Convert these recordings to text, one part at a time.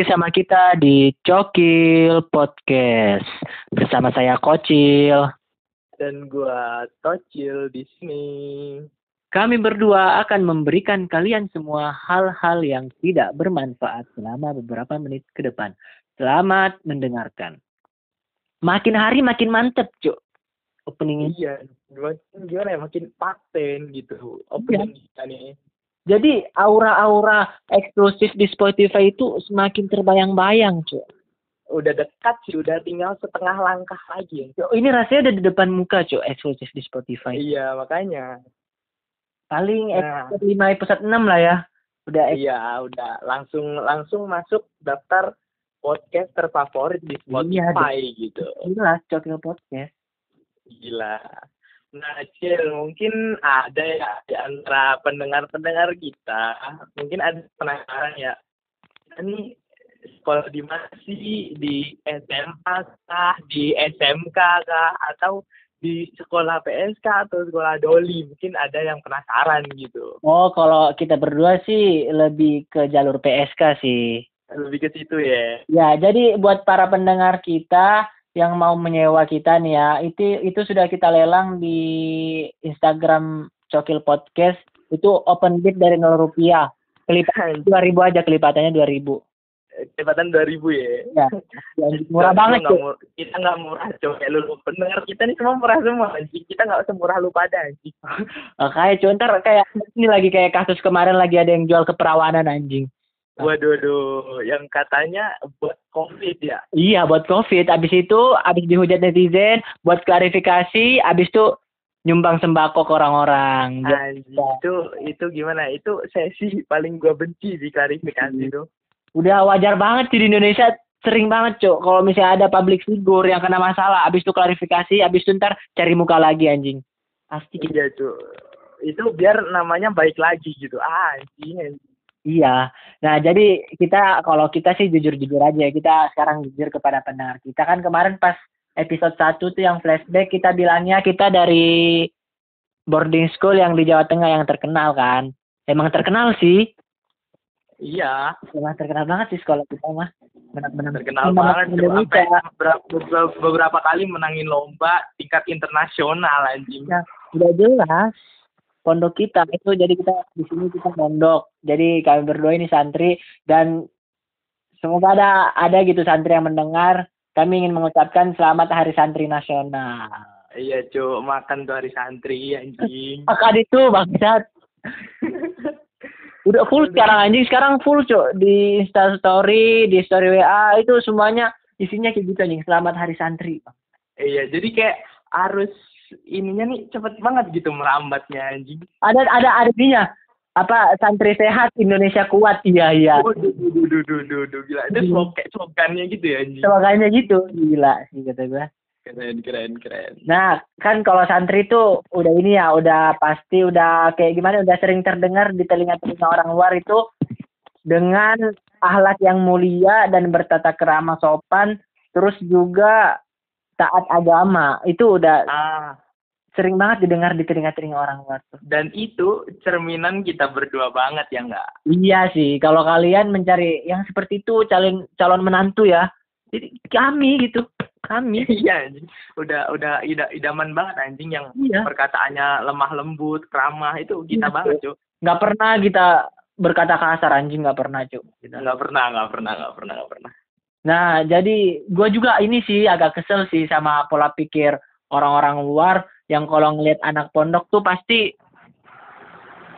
Lagi sama kita di Cokil Podcast. Bersama saya Kocil. dan gua Tocil di sini. Kami berdua akan memberikan kalian semua hal-hal yang tidak bermanfaat selama beberapa menit ke depan. Selamat mendengarkan. Makin hari makin mantep, Cuk. Openingnya. Iya, gimana, ya makin paten gitu. Opening kita nih. Jadi aura-aura eksklusif di Spotify itu semakin terbayang-bayang, Cuk. Udah dekat sih, udah tinggal setengah langkah lagi. Cuk, Ini rasanya udah di depan muka, Cuk, eksklusif di Spotify. Iya, makanya. Paling Nah. episode 5, episode 6 lah ya. Udah Iya, udah langsung langsung masuk daftar podcast terfavorit di Iya, Spotify gitu. jelas Cokil Podcast. Gila. Nah, Cil, mungkin ada ya di antara pendengar-pendengar kita, mungkin ada penasaran ya. Ini sekolah di mana sih? Di SMA kah? Di SMK kah? Atau di sekolah PSK atau sekolah doli? Mungkin ada yang penasaran gitu. Oh, kalau kita berdua sih lebih ke jalur PSK sih. Lebih ke situ ya. Ya, jadi buat para pendengar kita yang mau menyewa kita nih ya, itu itu sudah kita lelang di Instagram Cokil Podcast. Itu open bid dari 0 rupiah. Kelipatan 2000 aja kelipatannya 2000. Cepatan 2000 ya. Ya, ya, murah banget tuh. mur- kita nggak murah coba kayak lu pendengar kita nih semua murah semua anjing kita nggak semurah lu pada anjing cuy, ntar kayak ini lagi kayak kasus kemarin lagi ada yang jual keperawanan anjing. Waduh waduh yang katanya buat covid ya Iya buat covid. Abis itu abis dihujat netizen, buat klarifikasi, abis itu nyumbang sembako ke orang-orang. itu itu gimana itu sesi paling gua benci di klarifikasi itu Udah wajar banget sih di Indonesia sering banget cok. Kalau misalnya ada public figure yang kena masalah, abis itu klarifikasi, abis itu ntar cari muka lagi anjing. Pasti gitu. iya itu biar namanya baik lagi gitu ah anjing anjing. Iya. Nah, jadi kita kalau kita sih jujur-jujur aja. Kita sekarang jujur kepada pendengar. Kita kan kemarin pas episode 1 tuh yang flashback kita bilangnya kita dari boarding school yang di Jawa Tengah yang terkenal kan. Emang terkenal sih. iya Emang terkenal banget sih sekolah kita mah. Benar-benar terkenal banget Indonesia. beberapa, beberapa, beberapa kali menangin lomba tingkat internasional anjing Ya, udah jelas pondok kita itu jadi kita di sini kita pondok. Jadi kami berdua ini santri dan semoga ada ada gitu santri yang mendengar. Kami ingin mengucapkan selamat Hari Santri Nasional. iya cu makan tuh hari santri anjing Maka itu bangsat. Udah full sekarang anjing, sekarang full cok di Insta Story, di Story WA itu semuanya isinya kayak gitu anjing. Selamat Hari Santri. Iya, jadi kayak harus ininya nih cepet banget gitu merambatnya anjing. Ada ada ada ininya. Apa santri sehat Indonesia kuat. Iya iya. Waduh, duh, duh, duh, duh, duh, gila. Itu Hmm. slog, kayak slogannya gitu ya anjing. Makanya gitu. Gila sih kata gua. Keren, keren, keren. Nah, kan kalau santri itu udah ini ya, udah pasti udah kayak gimana, udah sering terdengar di telinga-telinga orang luar itu dengan akhlak yang mulia dan bertata kerama sopan, terus juga taat agama. Itu udah Ah, sering banget didengar di telinga-telinga orang luar tuh. dan itu cerminan kita berdua banget ya enggak? Iya sih, kalau kalian mencari yang seperti itu calon calon menantu ya, jadi kami gitu, kami. Iya. Udah udah ida, idaman banget anjing yang Iya. perkataannya lemah lembut, ramah itu kita Iya. banget, Cuk. Nggak pernah kita berkata kasar anjing nggak pernah cuy. Kita. Enggak pernah, enggak pernah, enggak pernah, enggak pernah. Nah, jadi gue juga ini sih agak kesel sih sama pola pikir orang-orang luar yang kalau ngelihat anak pondok tuh pasti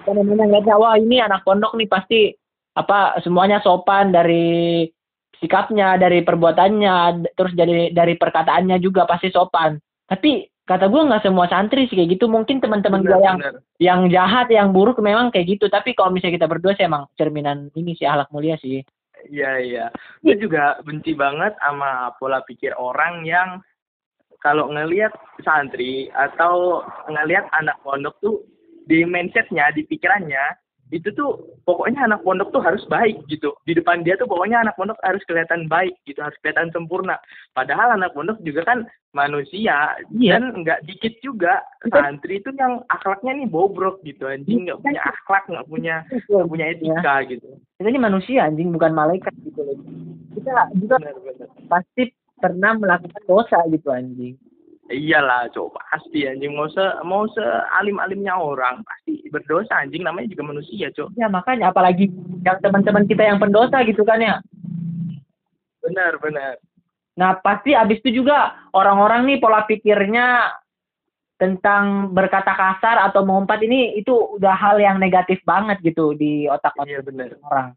apa namanya ngeliatnya wah ini anak pondok nih pasti apa semuanya sopan dari sikapnya, dari perbuatannya, terus dari dari perkataannya juga pasti sopan. Tapi kata gue nggak semua santri sih kayak gitu. Mungkin teman-teman gue yang yang jahat, yang buruk memang kayak gitu. Tapi kalau misalnya kita berdua sih emang cerminan ini sih akhlak mulia sih. Iya iya. Gue juga benci banget sama pola pikir orang yang kalau ngelihat santri atau ngelihat anak pondok tuh di mindsetnya, di pikirannya itu tuh pokoknya anak pondok tuh harus baik gitu. Di depan dia tuh pokoknya anak pondok harus kelihatan baik gitu harus kelihatan sempurna. Padahal anak pondok juga kan manusia Iya. dan nggak dikit juga. Santri itu yang akhlaknya nih bobrok gitu anjing. Nggak punya akhlak nggak punya nggak punya etika gitu. Kita ini manusia anjing bukan malaikat gitu loh. Kita juga benar-benar pasti pernah melakukan dosa gitu anjing iyalah coba pasti anjing. Mau se mau sealim alimnya orang pasti berdosa anjing. Namanya juga manusia cok. Ya makanya apalagi yang teman-teman kita yang pendosa gitu kan ya. Benar benar. Nah pasti abis itu juga orang-orang nih pola pikirnya tentang berkata kasar atau mengumpat ini itu udah hal yang negatif banget gitu di otak-otak iya benar. orang.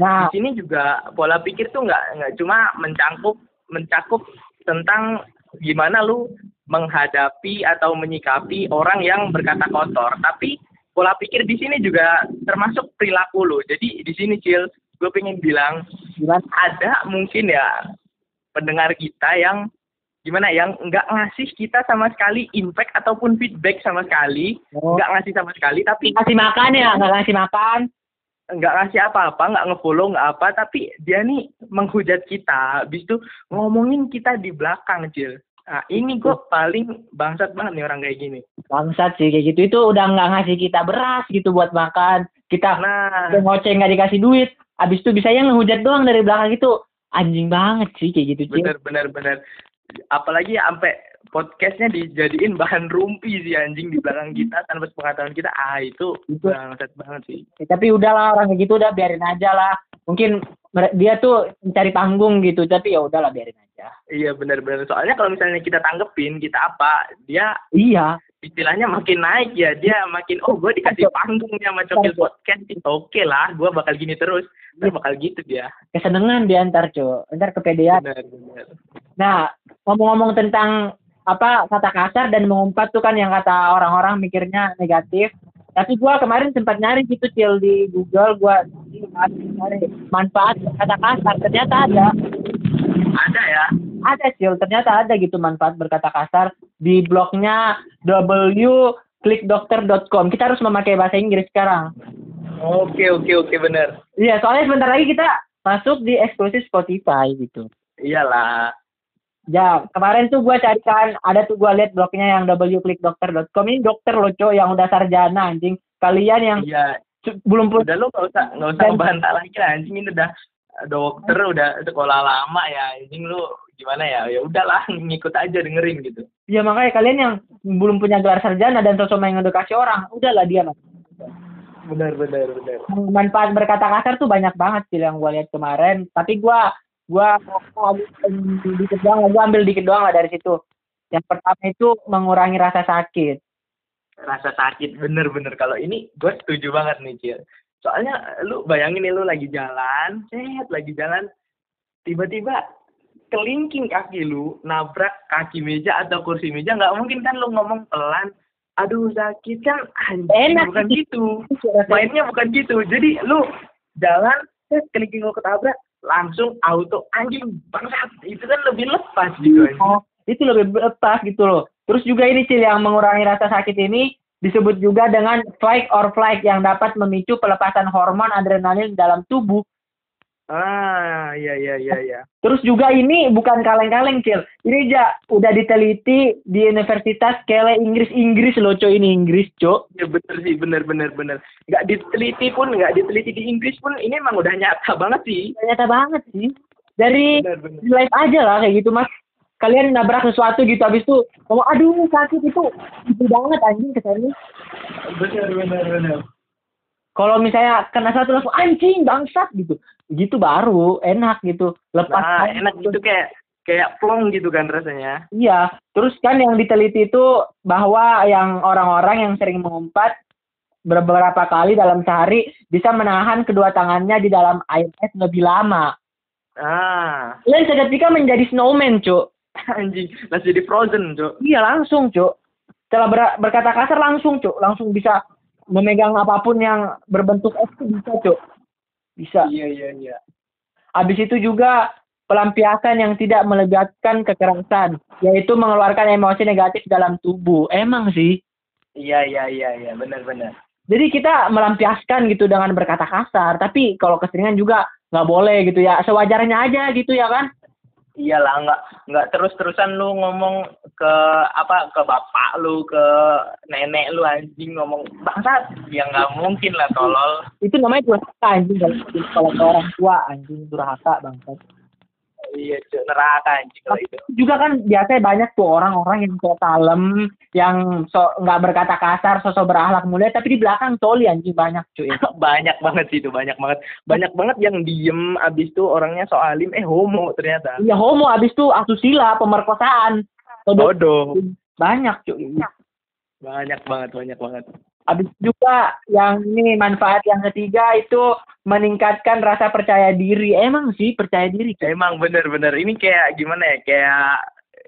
Nah. Di sini juga pola pikir tuh nggak nggak cuma mencakup mencakup tentang gimana lu menghadapi atau menyikapi orang yang berkata kotor. Tapi pola pikir di sini juga termasuk perilaku lu. Jadi di sini cil gue pengen bilang ada mungkin ya pendengar kita yang gimana yang nggak ngasih kita sama sekali impact ataupun feedback sama sekali. Oh. nggak ngasih sama sekali tapi ngasih makan ya nggak ngasih makan nggak ngasih apa-apa, nggak ngefollow, nggak apa, tapi dia nih menghujat kita, habis itu ngomongin kita di belakang, Cil. Nah, ini gue paling bangsat banget nih orang kayak gini. bangsat sih kayak gitu itu udah nggak ngasih kita beras gitu buat makan kita Nah, ngoceh nggak dikasih duit abis itu bisa yang ngehujat doang dari belakang itu anjing banget sih kayak gitu Cil. bener bener bener. Apalagi sampai podcastnya dijadiin bahan rumpi sih anjing di belakang kita tanpa sepengetahuan kita. Ah itu bangsat banget sih. Ya, tapi udahlah orang kayak gitu udah biarin aja lah. Mungkin dia tuh mencari panggung gitu tapi ya udahlah biarin aja. Iya bener-bener. Soalnya kalau misalnya kita tanggepin, kita apa, dia iya. istilahnya makin naik ya dia makin oh gue dikasih panggungnya sama Cokil Podcast oke lah gue bakal gini terus. Ntar bakal gitu dia. Kesenengan dia ntar cuy ntar kepedean. Benar benar. Nah ngomong-ngomong tentang apa kata kasar dan mengumpat tuh kan yang kata orang-orang mikirnya negatif. Tapi gua kemarin sempat nyari gitu cil di Google. Gua nyari manfaat kata kasar. Ternyata ada. Ada ya? Ada cil. Ternyata ada gitu manfaat berkata kasar di blognya www.clickdokter.com kita harus memakai bahasa Inggris sekarang. Oke oke oke benar iya soalnya sebentar lagi kita masuk di eksklusif Spotify gitu. Iyalah Ya, kemarin tuh gua carikan, ada tuh gua lihat blognya yang www.clickdokter.com ini dokter loh, Cok, yang udah sarjana anjing. Kalian yang iya. cu- belum punya udah lu nggak usah nggak usah Dan- ngebantah lagi lah anjing. Ini udah dokter udah sekolah lama ya anjing lu. Gimana ya? Ya udahlah ngikut aja dengerin gitu. Ya makanya kalian yang belum punya gelar sarjana dan sosok mengedukasi orang, udahlah dia Mas. benar benar benar. Manfaat berkata kasar tuh banyak banget sih yang gua lihat kemarin, tapi gua gua ambil dikit doang, gua ambil dikit doang lah dari situ. Yang pertama itu mengurangi rasa sakit. rasa sakit bener-bener kalau ini gue setuju banget nih Cil soalnya lu bayangin nih lu lagi jalan set lagi jalan tiba-tiba kelingking kaki lu nabrak kaki meja atau kursi meja nggak mungkin kan lu ngomong pelan aduh sakit kan anjing Enak. bukan gitu mainnya bukan gitu jadi lu jalan set kelingking lu ketabrak langsung auto anjing bangsat itu kan lebih lepas gitu. Oh, itu lebih lepas gitu loh. Terus juga ini Cil yang mengurangi rasa sakit ini disebut juga dengan fight or flight yang dapat memicu pelepasan hormon adrenalin dalam tubuh. Ah iya iya iya iya Terus juga ini bukan kaleng-kaleng Cil. Ini ja, udah diteliti di Universitas Kele Inggris Inggris loh Cok ini Inggris Cok. Ya bener sih, bener bener bener. Nggak diteliti pun, nggak diteliti di Inggris pun, ini emang udah nyata banget sih. Ternyata banget sih. Dari Bener bener. live aja lah kayak gitu mas. Kalian nabrak sesuatu gitu habis itu ngomong aduh sakit itu itu banget anjing kesannya. Bener bener bener. Kalau misalnya kena satu langsung anjing bangsat gitu. Gitu baru enak gitu. Lepas Nah, enak gitu. kayak kayak plong gitu kan rasanya. iya. Terus kan yang diteliti itu bahwa yang orang-orang yang sering mengumpat beberapa kali dalam sehari bisa menahan kedua tangannya di dalam air es lebih lama. Ah, Lain seketika menjadi snowman cuk. Anjing, langsung jadi frozen, Cok. iya langsung cuk. Setelah ber- berkata kasar langsung cuk. Langsung bisa memegang apa pun yang berbentuk es itu bisa cuk bisa Iya iya iya. Habis itu juga pelampiasan yang tidak melibatkan kekerasan, yaitu mengeluarkan emosi negatif dalam tubuh. Emang sih. Iya iya iya iya, bener bener. jadi kita melampiaskan gitu dengan berkata kasar tapi kalau keseringan juga nggak boleh gitu ya sewajarnya aja gitu ya kan iyalah nggak nggak terus terusan lu ngomong ke apa ke bapak lu ke nenek lu anjing ngomong bangsat ya nggak mungkin lah tolol. Itu namanya durhaka anjing kalau orang tua anjing durhaka bangsat iya neraka anjing kalau itu. juga kan biasanya banyak tuh orang-orang yang kayak kalem yang so nggak berkata kasar sosok berakhlak mulia tapi di belakang toli anjing banyak cuy banyak banget sih itu banyak banget. Banyak banget yang diem abis itu orangnya so alim eh homo ternyata. Iya homo abis itu asusila pemerkosaan. Bodoh. Banyak cuy banyak banget banyak banget Habis juga yang ini manfaat yang ketiga itu meningkatkan rasa percaya diri. Emang sih percaya diri. Emang bener-bener ini kayak gimana ya kayak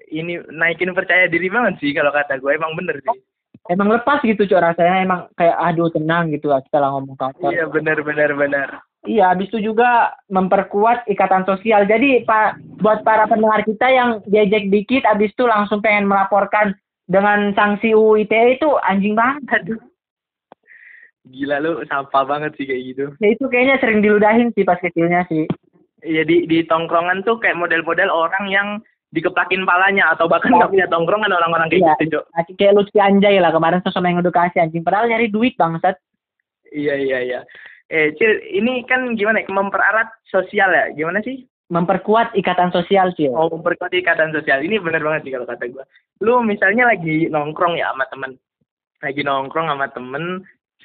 ini naikin percaya diri banget sih kalau kata gue emang bener sih. Emang lepas gitu cuy rasanya emang kayak aduh tenang gitu setelah ngomong kasar. Iya bener bener bener. Iya, habis itu juga memperkuat ikatan sosial. Jadi Pak buat para pendengar kita yang diajak dikit habis itu langsung pengen melaporkan dengan sanksi UU ITE itu anjing banget. Aduh. Gila lu sampah banget sih kayak gitu. Ya itu kayaknya sering diludahin sih pas kecilnya sih. Iya di di tongkrongan tuh kayak model-model orang yang dikeplakin palanya atau bahkan nggak punya tongkrongan orang-orang kayak Iya. gitu, Cok. Kayak Lutfi Anjay lah kemarin sosok yang edukasi anjing. Padahal nyari duit bangsat. Iya iya iya. Eh, Cil, ini kan gimana ya? Mempererat sosial ya? Gimana sih? Memperkuat ikatan sosial sih. Oh, memperkuat ikatan sosial. Ini bener banget sih kalau kata gue. Lu misalnya lagi nongkrong ya sama temen. Lagi nongkrong sama temen.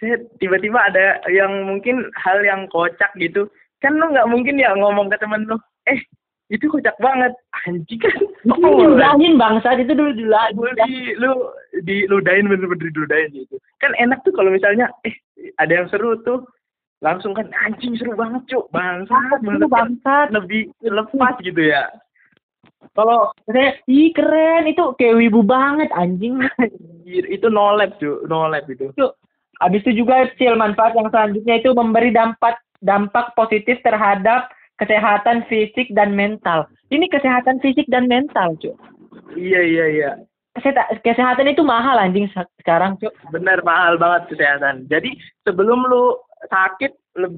Set, Tiba-tiba ada yang mungkin hal yang kocak gitu. Kan lu nggak mungkin ya ngomong ke temen lu. Eh, itu kocak banget. Anjing kan. Itu diludahin bangsat itu dulu dulu. lu di lu diludahin bener-bener diludahin gitu kan enak tuh kalau misalnya eh ada yang seru tuh langsung kan anjing seru banget cuk bangsa Itu bangsat. lebih lepas gitu ya Kalau saya, ih keren itu kayak wibu banget anjing. Anjir, itu no lab cuk no lab itu itu habis itu juga Cil manfaat yang selanjutnya itu memberi dampak dampak positif terhadap kesehatan fisik dan mental. Ini kesehatan fisik dan mental, cuy. iya iya iya Kesehatan, kesehatan itu mahal anjing se- sekarang, cuy. benar mahal banget kesehatan jadi sebelum lu sakit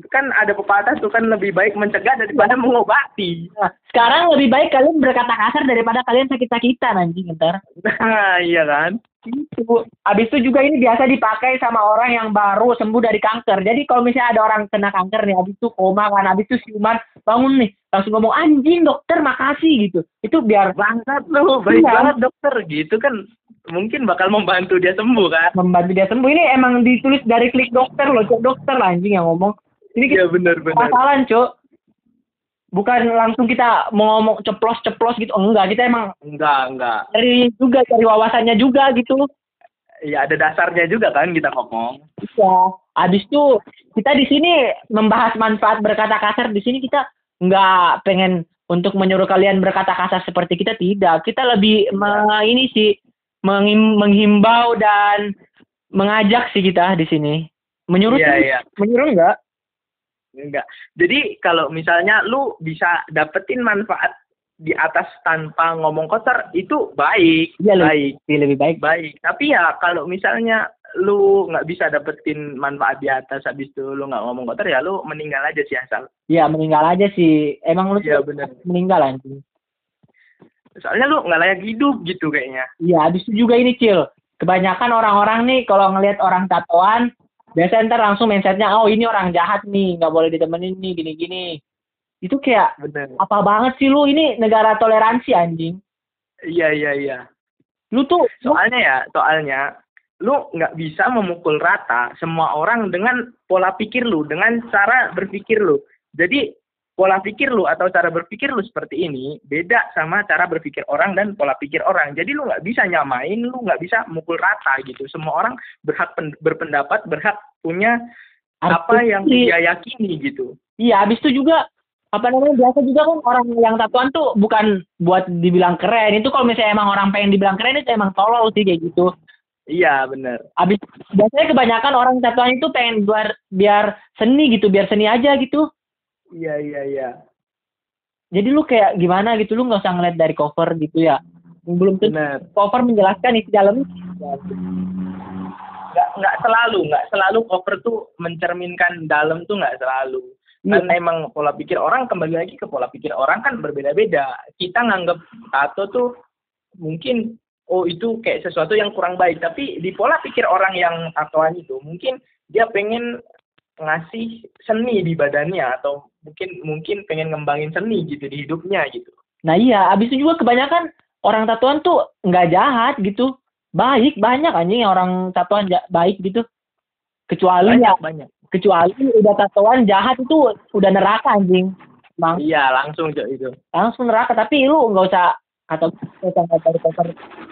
kan ada pepatah tuh kan lebih baik mencegah daripada mengobati Nah, sekarang lebih baik kalian berkata kasar daripada kalian sakit-sakitan anjing ntar. nah iya kan Itu. Habis itu juga ini biasa dipakai sama orang yang baru sembuh dari kanker. Jadi kalau misalnya ada orang kena kanker nih, habis itu koma kan, habis itu siuman, bangun nih, langsung ngomong anjing dokter makasih gitu. Itu biar bangsat lu baik Iya. banget dokter gitu kan mungkin bakal membantu dia sembuh kan membantu dia sembuh. Ini emang ditulis dari klik dokter loh, dokter lah anjing yang ngomong. Ini kita iya benar benar pasalan, cok. Bukan langsung kita mau ngomong ceplos-ceplos gitu. Enggak, kita emang enggak enggak dari juga dari wawasannya juga gitu. ya ada dasarnya juga kan kita ngomong Iya. Habis itu kita di sini membahas manfaat berkata kasar. Di sini kita nggak pengen untuk menyuruh kalian berkata kasar seperti kita tidak. Kita lebih me- ini sih menghim- menghimbau dan mengajak sih kita di sini. Menyuruh Iya, sih, iya. menyuruh enggak? Enggak jadi kalau misalnya lu bisa dapetin manfaat di atas tanpa ngomong kotor itu baik Iya lebih baik lebih, lebih baik. baik tapi ya kalau misalnya lu nggak bisa dapetin manfaat di atas habis itu lu nggak ngomong kotor ya lu meninggal aja sih asal Iya meninggal aja sih. Emang lu Iya, tuh bener. meninggal anjing. soalnya lu nggak layak hidup gitu kayaknya Iya, habis itu juga ini Cil. Kebanyakan orang-orang nih kalau ngelihat orang tatoan, biasanya ntar langsung mindsetnya, oh ini orang jahat nih, nggak boleh ditemenin nih, gini-gini. Itu kayak, bener apa banget sih lu, ini negara toleransi anjing. iya iya iya Lu tuh, lu, soalnya ya soalnya lu nggak bisa memukul rata semua orang dengan pola pikir lu dengan cara berpikir lu jadi pola pikir lu atau cara berpikir lu seperti ini beda sama cara berpikir orang dan pola pikir orang jadi lu nggak bisa nyamain lu nggak bisa mukul rata gitu semua orang berhak pen- berpendapat berhak punya apa yang dia yakini gitu Iya, habis itu juga, apa namanya, biasa juga kan orang yang tatoan tuh bukan buat dibilang keren. Itu kalau misalnya emang orang pengen dibilang keren, itu emang tolol sih kayak gitu. iya bener Habis, biasanya kebanyakan orang tatoan itu pengen biar, biar seni gitu, biar seni aja gitu. Iya iya iya. Jadi lu kayak gimana gitu? Lu nggak usah ngeliat dari cover gitu ya? Belum tentu cover menjelaskan isi dalam. Nggak nggak selalu nggak selalu cover tuh mencerminkan dalam tuh nggak selalu. Iya. kan emang pola pikir orang kembali lagi ke pola pikir orang kan berbeda-beda. Kita nganggap tato tuh mungkin oh itu kayak sesuatu yang kurang baik. Tapi di pola pikir orang yang tatoan itu mungkin dia pengen ngasih seni di badannya atau mungkin mungkin pengen ngembangin seni gitu di hidupnya gitu Nah iya, abis itu juga kebanyakan orang tatoan tuh nggak jahat gitu. Baik, banyak anjing yang orang tatoan ja- baik gitu. Kecuali ya, banyak banyak kecuali udah tatoan jahat itu udah neraka anjing. Bang, iya langsung itu langsung neraka. Tapi lu nggak usah atau nggak usah cover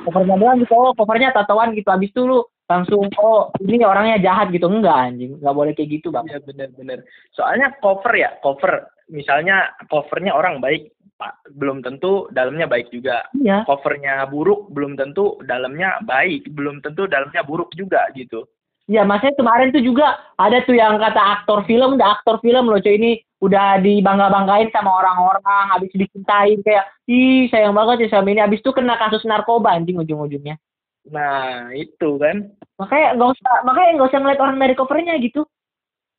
covernya doang gitu. Oh, covernya tatoan gitu. Abis itu lu langsung oh ini orangnya jahat gitu. Enggak anjing, nggak boleh kayak gitu bang. Iya benar-benar. Soalnya cover ya, cover. Misalnya covernya orang baik, Pak, belum tentu dalamnya baik juga. Iya. Covernya buruk, belum tentu dalamnya baik, belum tentu dalamnya buruk juga gitu. Iya, masanya kemarin tuh juga ada tuh yang kata aktor film, udah aktor film loh cuy ini udah dibangga-banggain sama orang-orang, habis dicintain kayak, ih sayang banget ya sama ini, habis itu kena kasus narkoba anjing ujung-ujungnya. Nah, itu kan. Makanya nggak usah, makanya nggak usah ngeliat orang dari covernya gitu.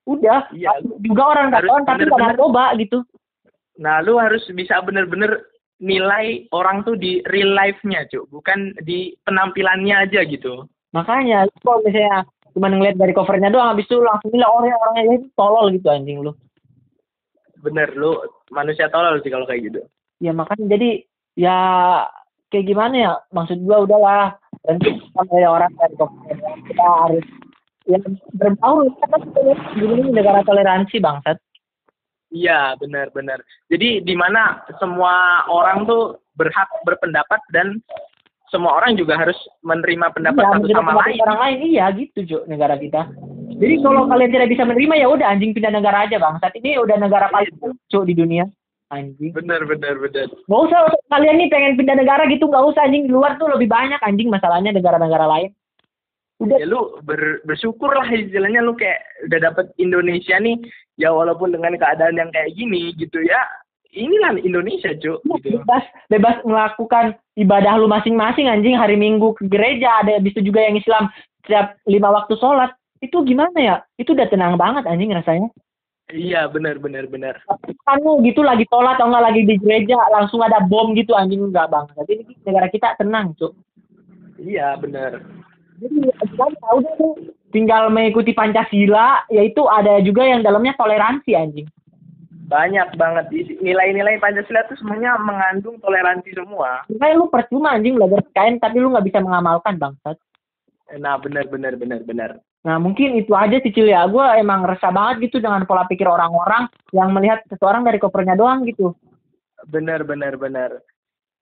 Udah, Iya. juga orang tatoan tapi nggak bener-bener- narkoba gitu. Nah, lu harus bisa bener-bener nilai orang tuh di real life-nya, Cuk. Bukan di penampilannya aja gitu. Makanya, lu kalau misalnya cuma ngeliat dari covernya doang, habis itu langsung nilai orang orangnya ini tolol gitu anjing lu. Bener, lu manusia tolol sih kalau kayak gitu. ya makanya jadi ya kayak gimana ya maksud gua udahlah sama dari orang dari kopi kita harus ya berbaur. Kita kan ini negara toleransi bangsat. Iya, benar-benar. Jadi di mana semua orang tuh berhak berpendapat dan semua orang juga harus menerima pendapat Iya, satu sama pendapat lain. orang lain. Iya gitu Jo negara kita. Jadi kalau kalian tidak bisa menerima ya udah anjing pindah negara aja bangsat. Ini udah negara paling lucu di dunia anjing Benar, benar, benar. nggak usah kalian nih pengen pindah negara gitu nggak usah anjing di luar tuh lebih banyak anjing masalahnya negara-negara lain udah Ya lu ber, bersyukur lah istilahnya lu kayak udah dapet Indonesia nih ya walaupun dengan keadaan yang kayak gini gitu ya. Inilah Indonesia, Cuk. Lu Gitu. bebas bebas melakukan ibadah lu masing-masing anjing hari minggu ke gereja ada habis itu juga yang Islam setiap lima waktu sholat itu gimana ya itu udah tenang banget anjing rasanya Iya, benar, benar, benar. kan lu gitu lagi sholat atau nggak lagi di gereja langsung ada bom gitu anjing enggak bang jadi ini negara kita tenang cuk Iya, benar. jadi kan udah lu tinggal mengikuti pancasila yaitu ada juga yang dalamnya toleransi anjing Banyak banget nilai-nilai Pancasila tuh semuanya mengandung toleransi semua. makanya lu percuma anjing belajar kain tapi lu nggak bisa mengamalkan bangsat Nah, benar, benar, benar, benar. Nah mungkin itu aja sih Cil ya. Gue emang resah banget gitu dengan pola pikir orang-orang yang melihat seseorang dari covernya doang gitu. Benar, benar, benar.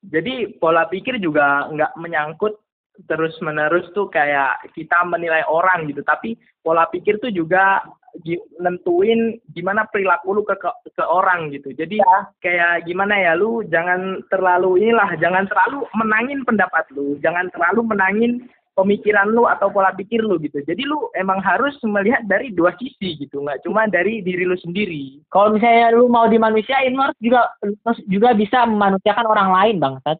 Jadi pola pikir juga nggak menyangkut terus menerus tuh kayak kita menilai orang gitu, tapi pola pikir tuh juga nentuin gimana perilaku lu ke, ke ke orang gitu. Jadi Ya. kayak gimana ya lu jangan terlalu inilah, jangan terlalu menangin pendapat lu, jangan terlalu menangin pemikiran lu atau pola pikir lu gitu. Jadi lu emang harus melihat dari dua sisi gitu, nggak cuma dari diri lu sendiri. Kalau misalnya lu mau dimanusiain, lu harus juga lu harus juga bisa memanusiakan orang lain bangsat.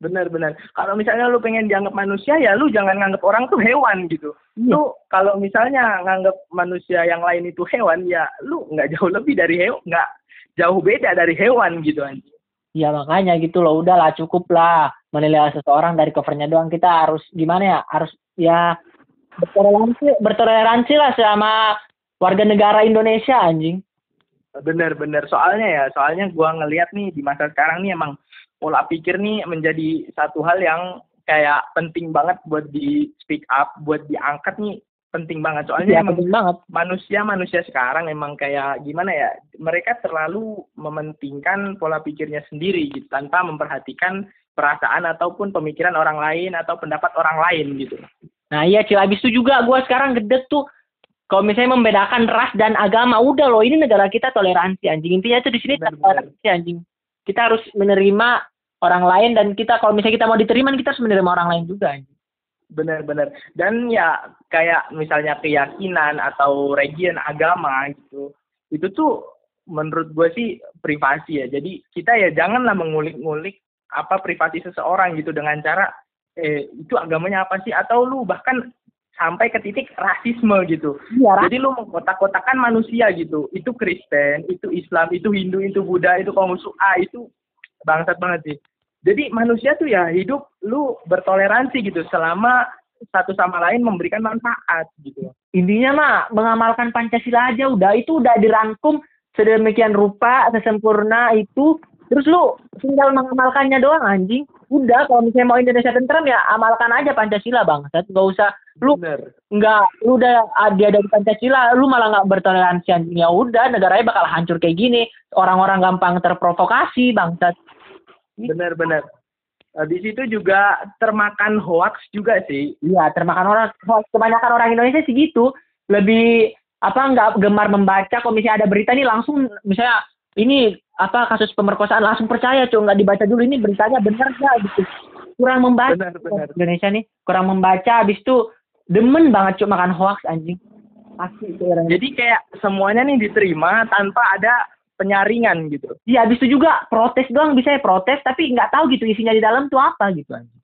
Benar-benar. Kalau misalnya lu pengen dianggap manusia ya lu jangan nganggap orang tuh hewan gitu. Iya. Lu kalau misalnya nganggap manusia yang lain itu hewan ya lu nggak jauh lebih dari hewan, nggak jauh beda dari hewan gitu anjing. Ya makanya gitu loh. Udahlah cukup lah menilai seseorang dari covernya doang. Kita harus gimana ya? Harus ya bertoleransi bertoleransi lah sama warga negara Indonesia anjing. Bener-bener. Soalnya ya, soalnya gua ngelihat nih di masa sekarang nih emang pola pikir nih menjadi satu hal yang kayak penting banget buat di speak up, buat diangkat nih penting banget. Soalnya Iya emang penting banget. manusia-manusia sekarang emang kayak gimana ya? Mereka terlalu mementingkan pola pikirnya sendiri gitu tanpa memperhatikan perasaan ataupun pemikiran orang lain atau pendapat orang lain gitu. Nah iya Cil, abis itu juga gue sekarang gede tuh kalau misalnya membedakan ras dan agama, udah loh ini negara kita toleransi anjing. Intinya tuh di sini toleransi anjing. Kita harus menerima orang lain dan kita kalau misalnya kita mau diterima kita harus menerima orang lain juga anjing. Benar-benar. Dan ya kayak misalnya keyakinan atau region agama gitu. Itu tuh menurut gue sih privasi ya. Jadi kita ya janganlah mengulik-ngulik apa privasi seseorang gitu dengan cara eh itu agamanya apa sih atau lu bahkan sampai ke titik rasisme gitu. Iya, Jadi lu mengkotak-kotakan manusia gitu. Itu Kristen, itu Islam, itu Hindu, itu Buddha, itu kaum A, itu bangsat banget sih. Jadi manusia tuh ya hidup lu bertoleransi gitu selama satu sama lain memberikan manfaat gitu. intinya mah mengamalkan Pancasila aja udah itu udah dirangkum sedemikian rupa sesempurna itu. Terus lu tinggal mengamalkannya doang anjing. Udah kalau misalnya mau Indonesia tentram ya amalkan aja Pancasila bang. Nggak usah. Lu nggak lu udah dia dari Pancasila lu malah nggak bertoleransi anjing. Ya udah negaranya bakal hancur kayak gini. Orang-orang gampang terprovokasi bangsat Bener bener. Habis itu juga termakan hoax juga sih. Iya, termakan orang. Kebanyakan orang Indonesia sih gitu. Lebih apa nggak gemar membaca kalau misalnya ada berita nih langsung misalnya ini apa kasus pemerkosaan langsung percaya cuy nggak dibaca dulu ini beritanya benar nggak gitu kurang membaca Benar benar. Indonesia nih kurang membaca habis itu demen banget cuy makan hoax anjing pasti Jadi kayak semuanya nih diterima tanpa ada penyaringan gitu. iya habis itu juga protes doang bisa ya protes tapi nggak tahu gitu isinya di dalam tuh apa gitu anjing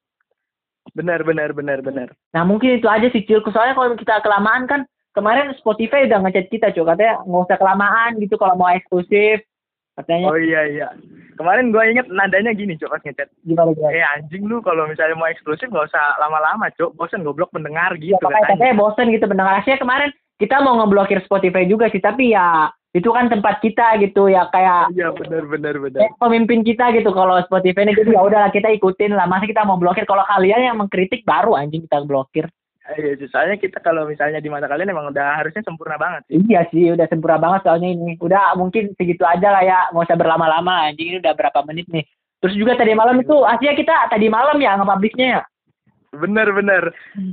Benar benar benar benar. nah mungkin itu aja sih Cilku soalnya kalau kita kelamaan kan kemarin Spotify udah ngechat kita cuy katanya nggak usah kelamaan gitu kalau mau eksklusif katanya Oh iya iya. Kemarin gue inget nadanya gini cok pas ngechat. gimana gimana Eh anjing lu kalau misalnya mau eksklusif nggak usah lama-lama cok. Bosan goblok pendengar gitu Ya, katanya. katanya bosen gitu pendengar Asia kemarin kita mau ngeblokir Spotify juga sih tapi ya itu kan tempat kita gitu ya kayak Iya benar benar benar. kayak pemimpin kita gitu kalau Spotify ini. Jadi ya udahlah kita ikutin lah. Masa kita mau blokir? Kalau kalian yang mengkritik baru anjing kita blokir. Iya soalnya kita kalau misalnya di mata kalian emang udah harusnya sempurna banget sih. iya sih udah sempurna banget soalnya ini. Udah mungkin segitu aja lah ya. Nggak usah berlama-lama anjing. Ini udah berapa menit nih? Terus juga tadi malam itu Asia kita tadi malam ya nge-publishnya ya Bener bener.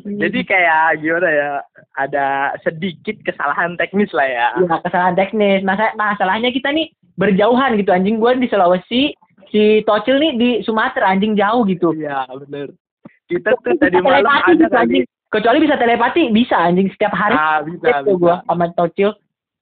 Jadi kayak gimana ya? Ada sedikit kesalahan teknis lah ya. Iya, kesalahan teknis. Masa masalahnya kita nih berjauhan gitu anjing gue di Sulawesi, si Tocil nih di Sumatera anjing jauh gitu. Iya bener. Kita tuh tadi malam ada gitu, anjing. Kecuali bisa telepati, bisa anjing setiap hari. Ah bisa tuh bisa. gue sama Tocil.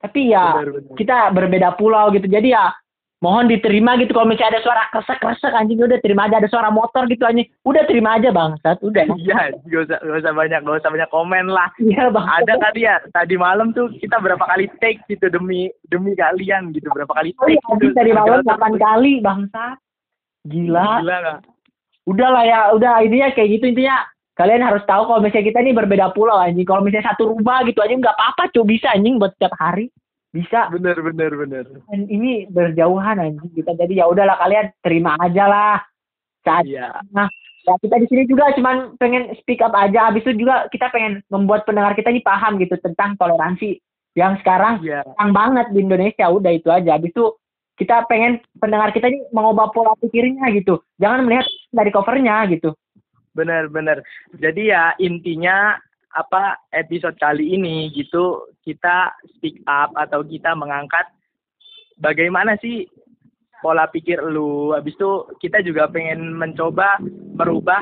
Tapi ya Bener, bener. kita berbeda pulau gitu. Jadi ya mohon diterima gitu kalau misalnya ada suara kresek-kresek anjing udah terima aja. Ada suara motor gitu anjing. Udah terima aja bangsat. Udah. Iya, gak usah, gak usah banyak, gak usah banyak komen lah. iya bang Ada tadi ya, tadi malam tuh kita berapa kali take gitu demi demi kalian gitu, berapa kali oh take. iya anjing gitu. tadi malam 8 kali bangsat. Gila. Gila gak? udah lah ya udah intinya kayak gitu intinya. Kalian harus tahu kalau misalnya kita ini berbeda pulau anjing. Kalau misalnya satu rumah gitu anjing nggak apa-apa cuy bisa anjing buat setiap hari bisa. Bener, bener, bener. Dan ini berjauhan anjing. Kita jadi ya udahlah kalian terima aja lah. Saat Iya. nah ya kita di sini juga cuman pengen speak up aja. Habis itu juga kita pengen membuat pendengar kita ini paham gitu tentang toleransi yang sekarang kurang banget di Indonesia. Udah itu aja. Habis itu kita pengen pendengar kita ini mengubah pola pikirnya gitu. Jangan melihat dari covernya gitu. Bener, bener. Jadi ya intinya apa episode kali ini gitu kita speak up atau kita mengangkat bagaimana sih pola pikir lu. Habis itu kita juga pengen mencoba merubah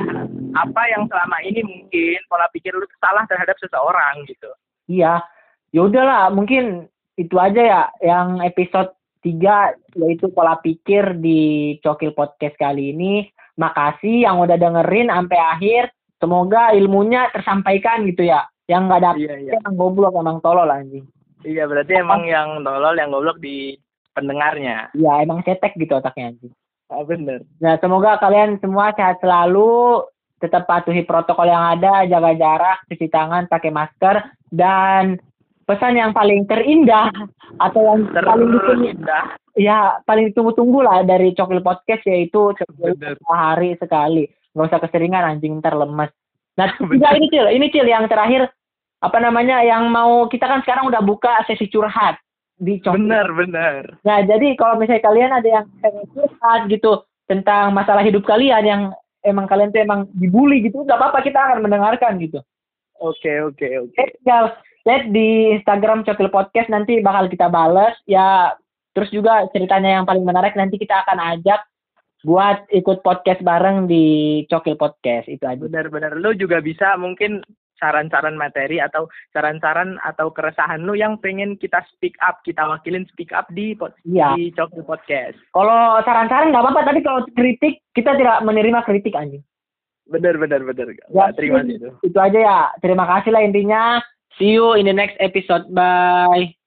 apa yang selama ini mungkin pola pikir lu salah terhadap seseorang gitu. Iya, ya udahlah mungkin itu aja ya yang episode 3 yaitu pola pikir di Cokil Podcast kali ini. Makasih yang udah dengerin sampai akhir. Semoga ilmunya tersampaikan gitu ya. Yang nggak ada Iya, iya. emang goblok emang tolol anjing. Iya, berarti emang yang tolol yang goblok di pendengarnya. Iya, emang cetek gitu otaknya anjing. Ah, bener. Nah, semoga kalian semua sehat selalu, tetap patuhi protokol yang ada, jaga jarak, cuci tangan, pakai masker, dan pesan yang paling terindah atau yang paling ditunggu, Terindah. ya paling ditunggu-tunggu lah dari Cokil Podcast yaitu Bener. sehari sekali. Nggak usah keseringan anjing ntar lemes. Nah, juga ini Cil, ini Cil yang terakhir apa namanya yang mau kita kan sekarang udah buka sesi curhat di Cokil Bener, bener. Nah, jadi kalau misalnya kalian ada yang pengen curhat gitu tentang masalah hidup kalian yang emang kalian tuh emang dibully gitu, nggak apa-apa kita akan mendengarkan gitu. Oke, oke, oke. Tinggal chat di Instagram Cokil Podcast nanti bakal kita bales ya. Terus juga ceritanya yang paling menarik nanti kita akan ajak buat ikut podcast bareng di Cokil Podcast itu aja. Benar-benar lu juga bisa mungkin saran-saran materi atau saran-saran atau keresahan lu yang pengen kita speak up, kita wakilin speak up di pod- Iya. di Cokil Podcast. Kalau saran-saran nggak apa-apa, tapi kalau kritik kita tidak menerima kritik anjing. bener bener bener Ya, terima itu Itu aja ya. Terima kasih lah intinya. See you in the next episode. Bye.